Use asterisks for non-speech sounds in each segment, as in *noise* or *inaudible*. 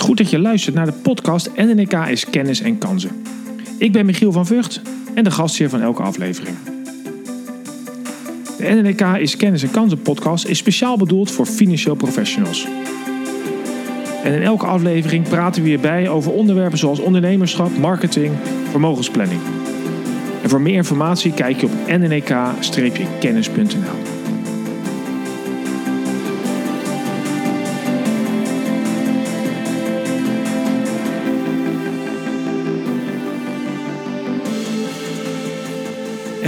Goed dat je luistert naar de podcast NNK is Kennis en Kansen. Ik ben Michiel van Vught en de gastheer van elke aflevering. De NNK is Kennis en Kansen podcast is speciaal bedoeld voor financieel professionals. En in elke aflevering praten we hierbij over onderwerpen zoals ondernemerschap, marketing, vermogensplanning. En voor meer informatie kijk je op nnk-kennis.nl.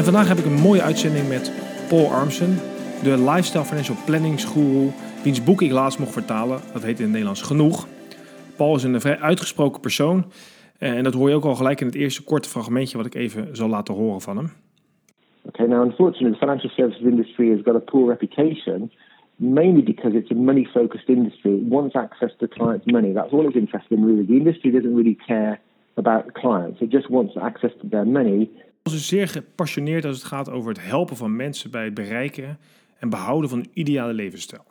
En vandaag heb ik een mooie uitzending met Paul Armsen, de Lifestyle Financial Planning Guru, wiens boek ik laatst mocht vertalen. Dat heet in het Nederlands Genoeg. Paul is een vrij uitgesproken persoon. En dat hoor je ook al gelijk in het eerste korte fragmentje wat ik even zal laten horen van hem. Okay, now unfortunately, the financial services industry has got a poor reputation, mainly because it's a money-focused industry. It wants access to clients' money. That's all it's interested in, really. The industry doesn't really care about clients. It just wants access to their money Paul is zeer gepassioneerd als het gaat over het helpen van mensen bij het bereiken en behouden van een ideale levensstijl.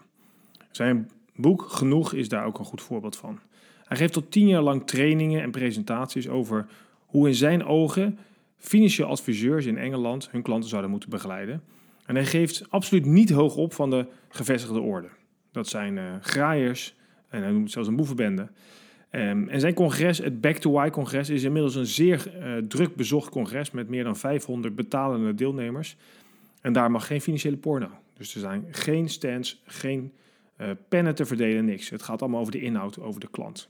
Zijn boek Genoeg is daar ook een goed voorbeeld van. Hij geeft tot tien jaar lang trainingen en presentaties over hoe in zijn ogen financieel adviseurs in Engeland hun klanten zouden moeten begeleiden. En hij geeft absoluut niet hoog op van de gevestigde orde. Dat zijn uh, graaiers en hij noemt zelfs een boevenbende. Um, en zijn congres, het Back to Why congres, is inmiddels een zeer uh, druk bezocht congres met meer dan 500 betalende deelnemers. En daar mag geen financiële porno. Dus er zijn geen stands, geen uh, pennen te verdelen, niks. Het gaat allemaal over de inhoud, over de klant.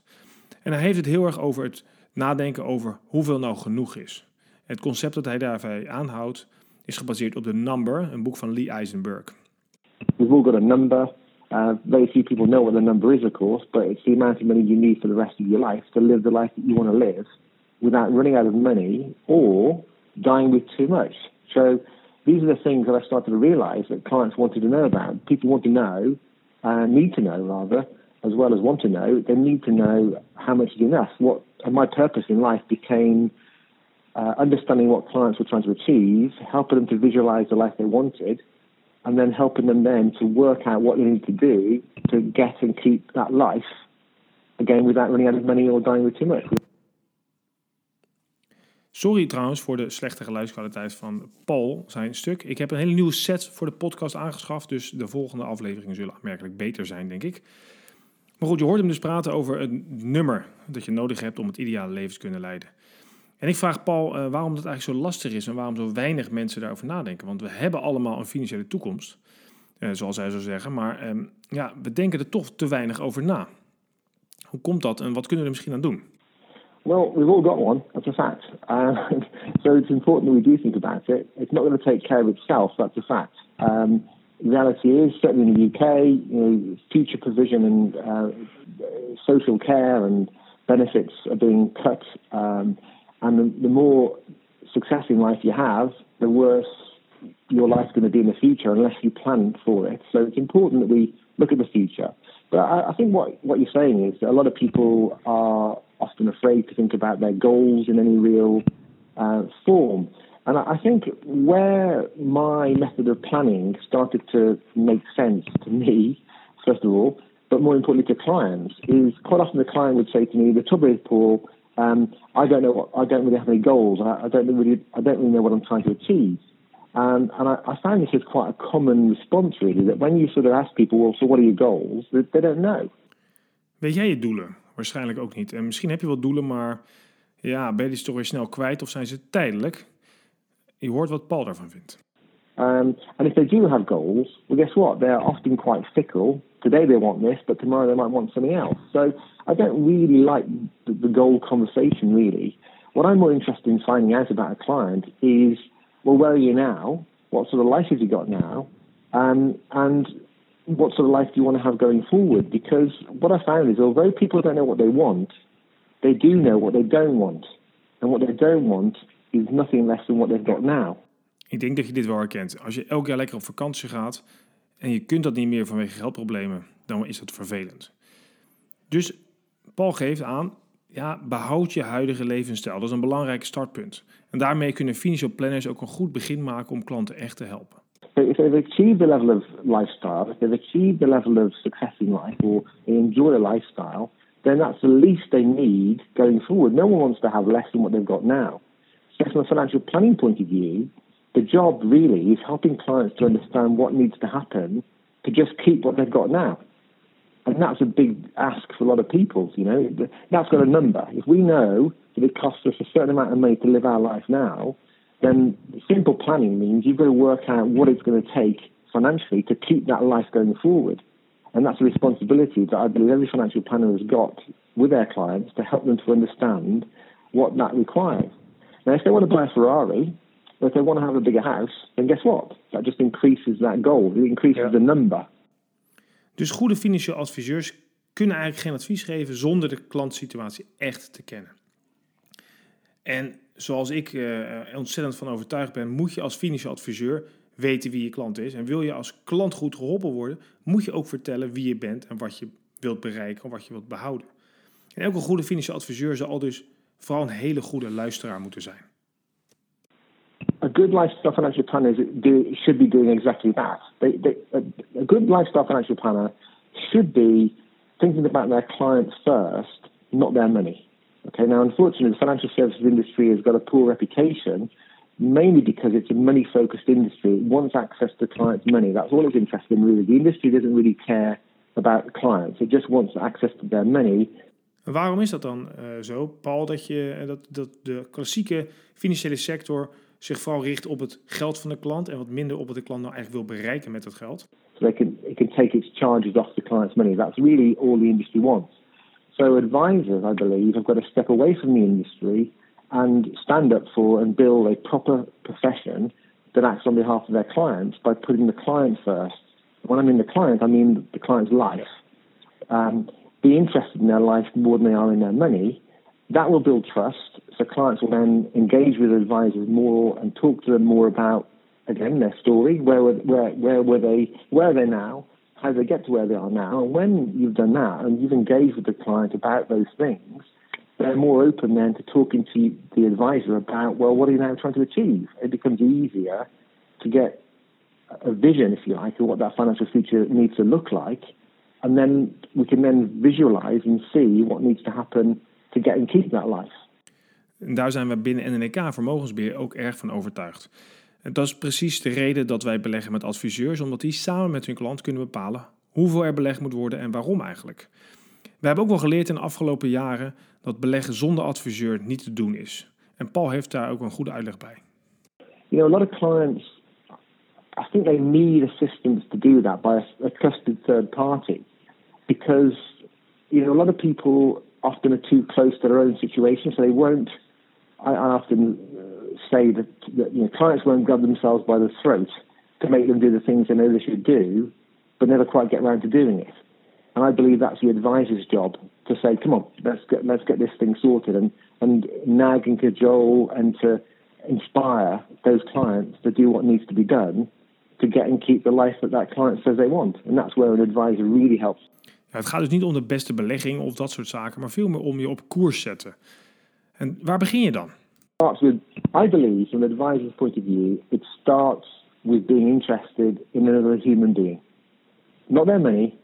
En hij heeft het heel erg over het nadenken over hoeveel nou genoeg is. Het concept dat hij daarbij aanhoudt is gebaseerd op The Number, een boek van Lee Eisenberg. We've all got a number. Uh, very few people know what the number is, of course, but it's the amount of money you need for the rest of your life to live the life that you want to live without running out of money or dying with too much. So these are the things that I started to realize that clients wanted to know about. People want to know, uh, need to know rather, as well as want to know. They need to know how much is enough. What and my purpose in life became uh, understanding what clients were trying to achieve, helping them to visualize the life they wanted, and then helping them then to work out what they need to do to get and keep that life again without running out of money or dying with too much. Sorry trouwens voor de slechte geluidskwaliteit van Paul, zijn stuk. Ik heb een hele nieuwe set voor de podcast aangeschaft, dus de volgende afleveringen zullen aanmerkelijk beter zijn, denk ik. Maar goed, je hoort hem dus praten over het nummer dat je nodig hebt om het ideale leven te kunnen leiden. En ik vraag Paul uh, waarom dat eigenlijk zo lastig is en waarom zo weinig mensen daarover nadenken. Want we hebben allemaal een financiële toekomst, uh, zoals hij zou zeggen. Maar um, ja, we denken er toch te weinig over na. Hoe komt dat en wat kunnen we er misschien aan doen? Well, we've all got one. That's a fact. Uh, *laughs* so it's important that we do think about it. It's not going to take care of itself. That's a fact. Um, reality is, certainly in the UK, you future provision and uh, social care and benefits are being cut. Um, And the, the more success in life you have, the worse your life's going to be in the future unless you plan for it. So it's important that we look at the future. But I, I think what, what you're saying is that a lot of people are often afraid to think about their goals in any real uh, form. And I think where my method of planning started to make sense to me, first of all, but more importantly to clients, is quite often the client would say to me, the trouble is, Paul, um, I don't know. What, I don't really have any goals. I, I, don't really. I don't really know what I'm trying to achieve. Um, and I, I found this is quite a common response, really. That when you sort of ask people, well, so what are your goals? They, they don't know. Weet jij je doelen? Waarschijnlijk ook niet. En misschien heb je wel doelen, maar ja, ben je die toch weer snel kwijt of zijn ze tijdelijk? Je hoort wat Paul daarvan vindt. Um, and if they do have goals, well, guess what? They're often quite fickle. Today they want this, but tomorrow they might want something else. So I don't really like the, the goal conversation, really. What I'm more interested in finding out about a client is, well, where are you now? What sort of life have you got now? Um, and what sort of life do you want to have going forward? Because what I found is, although people don't know what they want, they do know what they don't want. And what they don't want is nothing less than what they've got now. Ik denk dat je dit wel herkent. Als je elk jaar lekker op vakantie gaat en je kunt dat niet meer vanwege geldproblemen, dan is dat vervelend. Dus Paul geeft aan, ja, behoud je huidige levensstijl. Dat is een belangrijk startpunt. En daarmee kunnen financial planners ook een goed begin maken om klanten echt te helpen. So if they've achieved the level of lifestyle, if they've achieved the level of success in life, or enjoy a lifestyle, then that's the least they need going forward. No one wants to have less than what they've got now. So, from a financial planning point of view, the job really is helping clients to understand what needs to happen to just keep what they've got now. And that's a big ask for a lot of people, you know. That's got a number. If we know that it costs us a certain amount of money to live our life now, then simple planning means you've got to work out what it's going to take financially to keep that life going forward. And that's a responsibility that I believe every financial planner has got with their clients to help them to understand what that requires. Now, if they want to buy a Ferrari, or if they want to have a bigger house, then guess what? That just increases that goal. It increases the number. Dus goede financiële adviseurs kunnen eigenlijk geen advies geven zonder de klantsituatie echt te kennen. En zoals ik uh, ontzettend van overtuigd ben, moet je als financieel adviseur weten wie je klant is. En wil je als klant goed geholpen worden, moet je ook vertellen wie je bent en wat je wilt bereiken of wat je wilt behouden. En elke goede financieel adviseur zal dus vooral een hele goede luisteraar moeten zijn. Good lifestyle financial planner should be doing exactly that. They, they, a, a good lifestyle financial planner should be thinking about their clients first, not their money. Okay, now unfortunately, the financial services industry has got a poor reputation mainly because it's a money focused industry. It wants access to clients' money. That's all it's interested in, really. The industry doesn't really care about clients, it just wants access to their money. Waarom is dat dan uh, zo, Paul, dat, je, eh, dat, dat de klassieke financiële sector zich vooral richt op het geld van de klant en wat minder op wat de klant nou eigenlijk wil bereiken met dat geld? So they can, it can take its charges off the client's money. That's really all the industry wants. So advisors, I believe, have got to step away from the industry and stand up for and build a proper profession that acts on behalf of their clients by putting the client first. When I mean the client, I mean the client's life. Um, be interested in their life more than they are in their money. That will build trust. So clients will then engage with advisors more and talk to them more about again their story. Where were, where where were they? Where are they now? How they get to where they are now? And when you've done that and you've engaged with the client about those things, they're more open then to talking to the advisor about, well, what are you now trying to achieve? It becomes easier to get a vision, if you like, of what that financial future needs to look like. And then we can then visualize and see what needs to happen to keep that life. En daar zijn we binnen NNK Vermogensbeheer ook erg van overtuigd. En dat is precies de reden dat wij beleggen met adviseurs, omdat die samen met hun klant kunnen bepalen hoeveel er belegd moet worden en waarom eigenlijk. We hebben ook wel geleerd in de afgelopen jaren dat beleggen zonder adviseur niet te doen is. En Paul heeft daar ook een goede uitleg bij. You know, a lot of clients, I think they need assistance to do that by a trusted third party. Because, you know, a lot of people often are too close to their own situation, so they won't. I, I often uh, say that, that you know, clients won't grab themselves by the throat to make them do the things they know they should do, but never quite get around to doing it. And I believe that's the advisor's job to say, come on, let's get, let's get this thing sorted and, and nag and cajole and to inspire those clients to do what needs to be done to get and keep the life that that client says they want. And that's where an advisor really helps. Het gaat dus niet om de beste belegging of dat soort zaken, maar veel meer om je op koers zetten. En waar begin je dan? With, I believe, from an advisor's point of view, it starts with being interested in another human being. Not their money,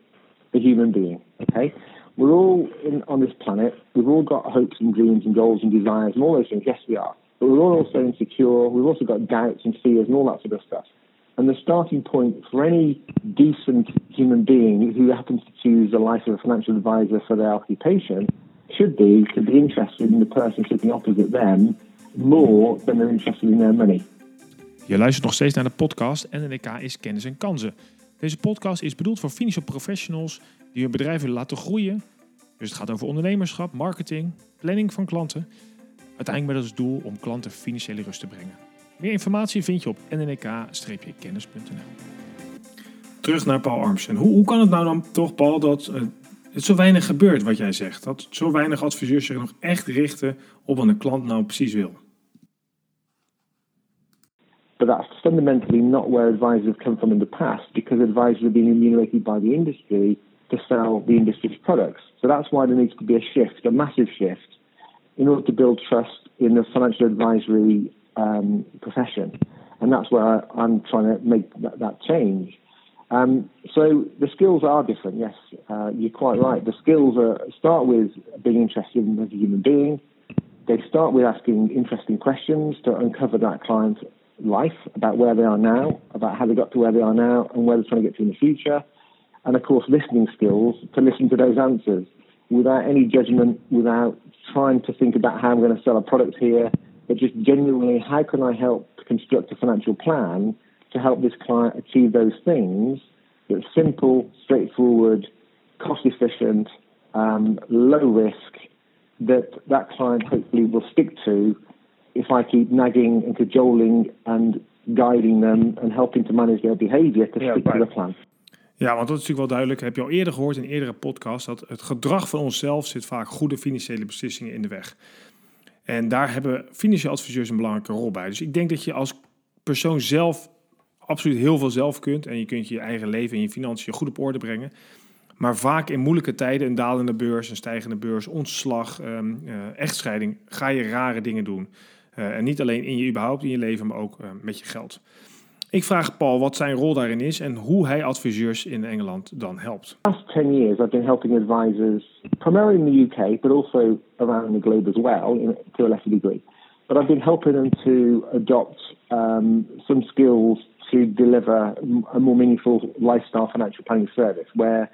the human being. Okay, we're all in, on this planet. We've all got hopes and dreams and goals and desires and all those things. Yes, we are. But we're all also insecure. We've also got doubts and fears and all that sort of stuff. And the starting point for any decent human being who happens to choose the life of a financial advisor for their occupation should be to be interested in the person sitting opposite them more than they're interested in their money. Je luistert nog steeds naar de podcast NNK is kennis en kansen. Deze podcast is bedoeld voor financial professionals die hun bedrijf willen laten groeien. Dus het gaat over ondernemerschap, marketing, planning van klanten. Uiteindelijk met als doel om klanten financiële rust te brengen. Meer informatie vind je op nnk-kennis.nl. Terug naar Paul Arms. En hoe, hoe kan het nou dan toch, Paul, dat uh, het zo weinig gebeurt wat jij zegt? Dat zo weinig adviseurs zich nog echt richten op wat een klant nou precies wil? But that's fundamentally not where advisors have come from in the past because advisors have been remunerated by the industry to sell the industry's products. So that's why there needs to be a shift, a massive shift, in order to build trust in the financial advisory um, profession. And that's where I, am trying to make that, that change. Um, so the skills are different, yes. uh, you're quite right. The skills are, start with being interested in as a human being. They start with asking interesting questions to uncover that client's life, about where they are now, about how they got to where they are now, and where they're trying to get to in the future. And of course, listening skills to listen to those answers without any judgment, without trying to think about how I'm going to sell a product here, but just genuinely, how can I help construct a financial plan to help this client achieve those things that's simple, straightforward, cost efficient, um, low risk, that that client hopefully will stick to if I keep nagging and cajoling and guiding them and helping to manage their behavior to stick to the plan. Ja, want dat is natuurlijk wel duidelijk. Heb je al eerder gehoord in eerdere podcasts dat het gedrag van onszelf zit vaak goede financiële beslissingen in de weg. En daar hebben financiële adviseurs een belangrijke rol bij. Dus ik denk dat je als persoon zelf absoluut heel veel zelf kunt. En je kunt je eigen leven en je financiën goed op orde brengen. Maar vaak in moeilijke tijden, een dalende beurs, een stijgende beurs, ontslag, um, uh, echtscheiding, ga je rare dingen doen. Uh, en niet alleen in je überhaupt in je leven, maar ook uh, met je geld. Ik vraag Paul wat zijn rol daarin is en hoe hij adviseurs in Engeland dan helpt. Last 10 years I've been helping advisors primarily in the UK, but also around the globe as well, to a lesser degree. But I've been helping them to adopt um, some skills to deliver a more meaningful lifestyle financial planning service where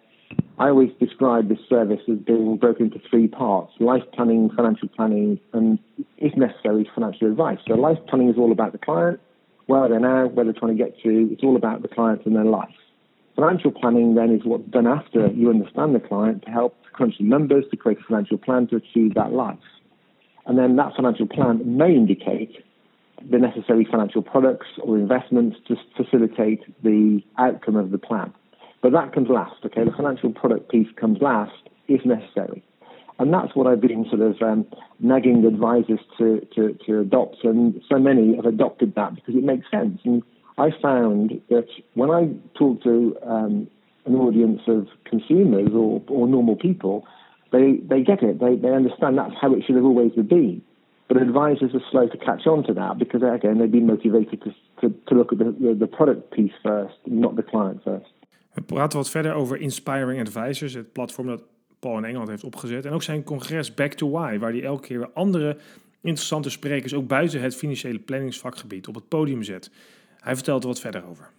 I always describe this service as being broken into three parts life planning, financial planning, and if necessary, financial advice. So, life planning is all about the client, where they're now, where they're trying to get to. It's all about the client and their life. Financial planning then is what's done after you understand the client to help crunch the numbers to create a financial plan to achieve that life. And then that financial plan may indicate the necessary financial products or investments to facilitate the outcome of the plan. But that comes last, okay? The financial product piece comes last if necessary. And that's what I've been sort of um, nagging advisors to, to, to adopt, and so many have adopted that because it makes sense. And I found that when I talk to um, an audience of consumers or, or normal people, they, they get it. They, they understand that's how it should have always been. But advisors are slow to catch on to that because, again, they've been motivated to, to, to look at the, the, the product piece first, not the client first. We praten wat verder over Inspiring Advisors, het platform dat Paul in Engeland heeft opgezet. En ook zijn congres Back to Why, waar hij elke keer andere interessante sprekers, ook buiten het financiële planningsvakgebied, op het podium zet. Hij vertelt er wat verder over.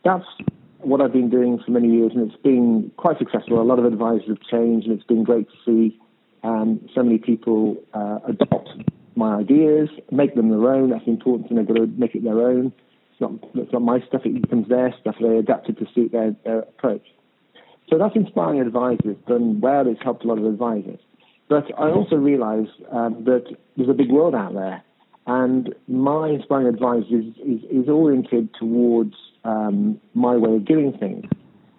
That's what I've been doing for many years, and it's been quite successful. A lot of advisors have changed, and it's been great to see um, so many people uh, adopt my ideas, make them their own. That's important, and they've got to make it their own. It's not, it's my stuff, it becomes their stuff. They adapt it to suit their, their approach. So that's inspiring advisors, done well, it's helped a lot of advisors. But I also realize um, that there's a big world out there. And my inspiring advice is, is, is oriented towards um, my way of doing things.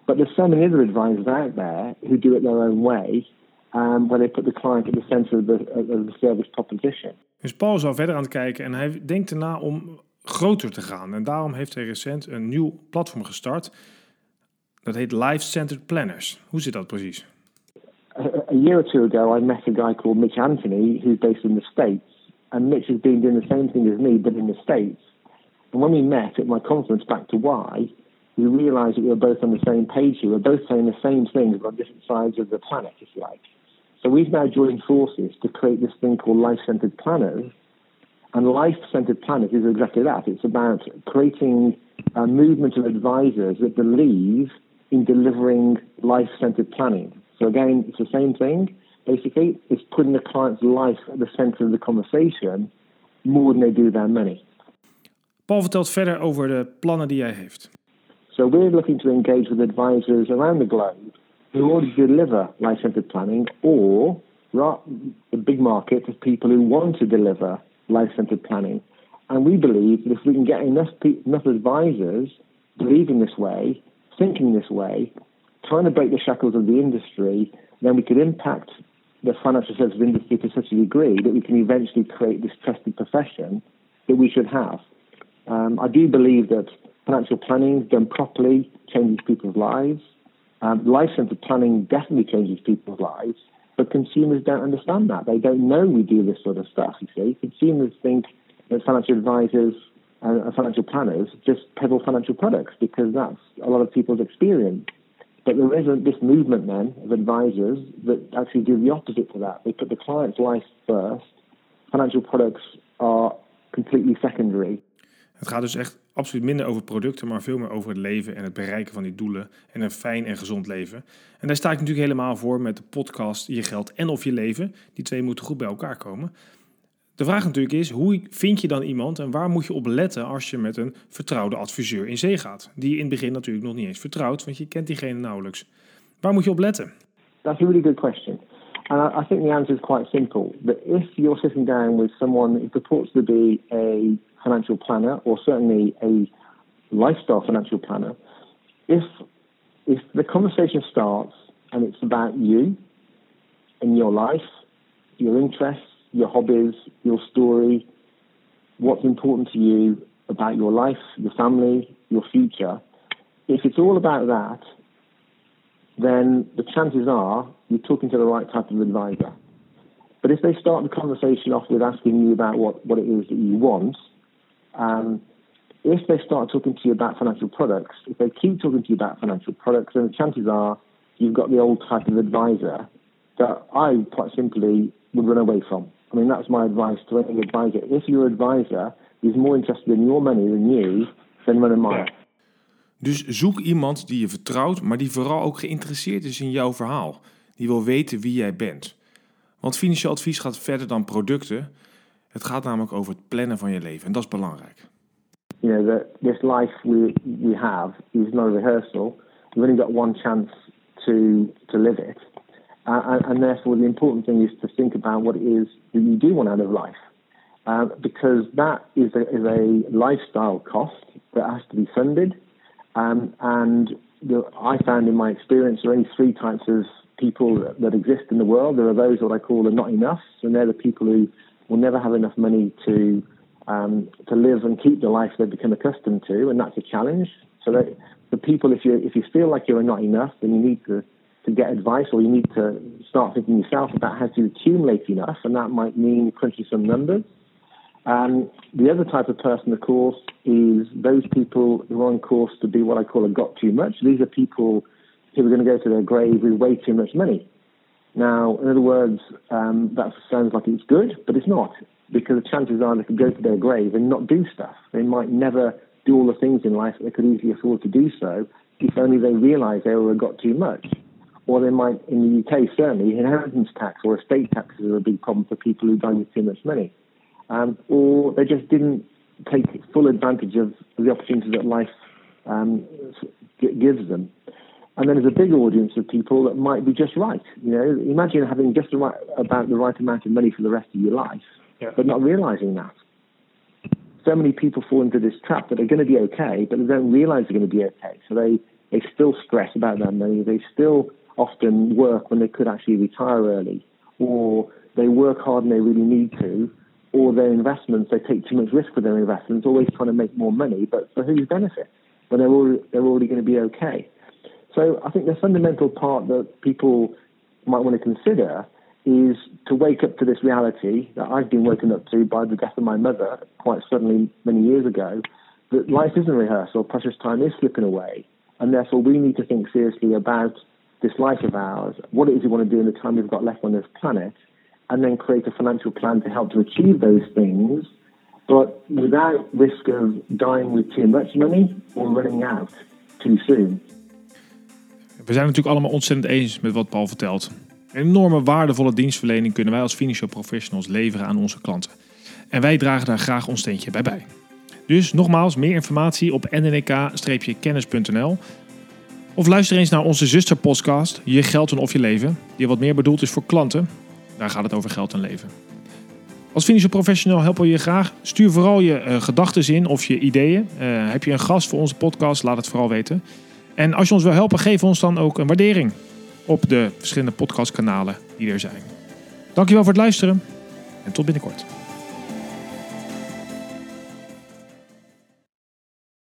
But there's so many other advisors out there who do it their own way, um, where they put the client at the center of the, of the service proposition. Dus Paul is al verder aan het kijken en hij denkt erna om groter te gaan. En daarom heeft hij recent een nieuw platform gestart. Dat heet Life Centered Planners. Hoe zit dat precies? A, year or two ago, I met a guy called Mitch Anthony, who's based in the States. And Mitch has been doing the same thing as me, but in the States. And when we met at my conference back to Why, we realized that we were both on the same page here. We're both saying the same things on different sides of the planet, if you like. So we've now joined forces to create this thing called Life Centered Planners. And Life Centered Planners is exactly that. It's about creating a movement of advisors that believe in delivering life centered planning. So, again, it's the same thing. Basically, it's putting the client's life at the center of the conversation more than they do their money. Paul vertelt verder over de plannen die hij heeft. So, we're looking to engage with advisors around the globe who already deliver life centered planning or the big market of people who want to deliver life centered planning. And we believe that if we can get enough, enough advisors believing this way, thinking this way, trying to break the shackles of the industry, then we could impact the financial services industry to such a degree that we can eventually create this trusted profession that we should have. Um, I do believe that financial planning done properly changes people's lives. Um, life centered planning definitely changes people's lives, but consumers don't understand that. They don't know we do this sort of stuff, you see. Consumers think that financial advisors financial planners just peddle financial products because that's a lot of people's experience. But there isn't this movement then of advisors that actually do the opposite to that. They put the client's life first. Financial products are completely secondary. Het gaat dus echt absoluut minder over producten, maar veel meer over het leven en het bereiken van die doelen en een fijn en gezond leven. En daar sta ik natuurlijk helemaal voor met de podcast Je Geld en Of Je Leven. Die twee moeten goed bij elkaar komen. De vraag natuurlijk is, hoe vind je dan iemand en waar moet je op letten als je met een vertrouwde adviseur in zee gaat? Die je in het begin natuurlijk nog niet eens vertrouwt, want je kent diegene nauwelijks. Waar moet je op letten? That's a really good question. And I, think the answer is quite simple. That if you're sitting down with someone who purports to be a financial planner or certainly a lifestyle financial planner, if if the conversation starts and it's about you and your life, your interests, your hobbies, your story, what's important to you about your life, your family, your future, if it's all about that, then the chances are you're talking to the right type of advisor. But if they start the conversation off with asking you about what, what it is that you want, um, if they start talking to you about financial products, if they keep talking to you about financial products, then the chances are you've got the old type of advisor that I quite simply would run away from. I mean, that's my advice to any advisor. If your advisor is more interested in your money than you, then run a mile. Dus zoek iemand die je vertrouwt, maar die vooral ook geïnteresseerd is in jouw verhaal. Die wil weten wie jij bent. Want financieel advies gaat verder dan producten. Het gaat namelijk over het plannen van je leven en dat is belangrijk. You know, the, this life we, we have is not a rehearsal. We've only got one chance to, to live it. Uh, and, therefore, the important thing is to think about what it is that you do want out of life. Uh, because that is a, is a lifestyle cost that has to be funded. Um, and the, I found in my experience there are only three types of people that, that exist in the world. There are those what I call the not enough, and they're the people who will never have enough money to um, to live and keep the life they've become accustomed to, and that's a challenge. So that the people, if you if you feel like you're not enough, then you need to to get advice, or you need to start thinking yourself about how to accumulate enough, and that might mean crunching some numbers. Um, the other type of person, of course, is those people who are on course to be what I call a got too much. These are people who are going to go to their grave with way too much money. Now, in other words, um, that sounds like it's good, but it's not, because the chances are they could go to their grave and not do stuff. They might never do all the things in life that they could easily afford to do so if only they realised they were a got too much. Or they might, in the UK certainly, inheritance tax or estate taxes are a big problem for people who die with too much money. Um, or they just didn't take full advantage of the opportunities that life um, gives them. And then there's a big audience of people that might be just right. You know, imagine having just the right, about the right amount of money for the rest of your life, yeah. but not realizing that. So many people fall into this trap that they're going to be okay, but they don't realize they're going to be okay. So they, they still stress about their money. They still often work when they could actually retire early, or they work hard and they really need to, or their investments, they take too much risk with their investments, always trying to make more money, but for whose benefit? When they're they're already going to be okay. So I think the fundamental part that people might want to consider is to wake up to this reality that I've been woken up to by the death of my mother quite suddenly many years ago, that life isn't rehearsal, precious time is slipping away, and therefore we need to think seriously about this life of ours, what it is we want to do in the time we've got left on this planet, and then create a financial plan to help to achieve those things, but without risk of dying with too much money or running out too soon. We zijn natuurlijk allemaal ontzettend eens met wat Paul vertelt. Een enorme waardevolle dienstverlening kunnen wij als financial professionals leveren aan onze klanten. En wij dragen daar graag ons steentje bij bij. Dus nogmaals, meer informatie op nnk-kennis.nl. Of luister eens naar onze zusterpodcast, Je Geld en Of Je Leven, die wat meer bedoeld is voor klanten. Daar gaat het over geld en leven. Als financial professional helpen we je graag. Stuur vooral je uh, gedachten in of je ideeën. Uh, heb je een gast voor onze podcast, laat het vooral weten. En als je ons wil helpen, geef ons dan ook een waardering op de verschillende podcastkanalen die er zijn. Dankjewel voor het luisteren en tot binnenkort.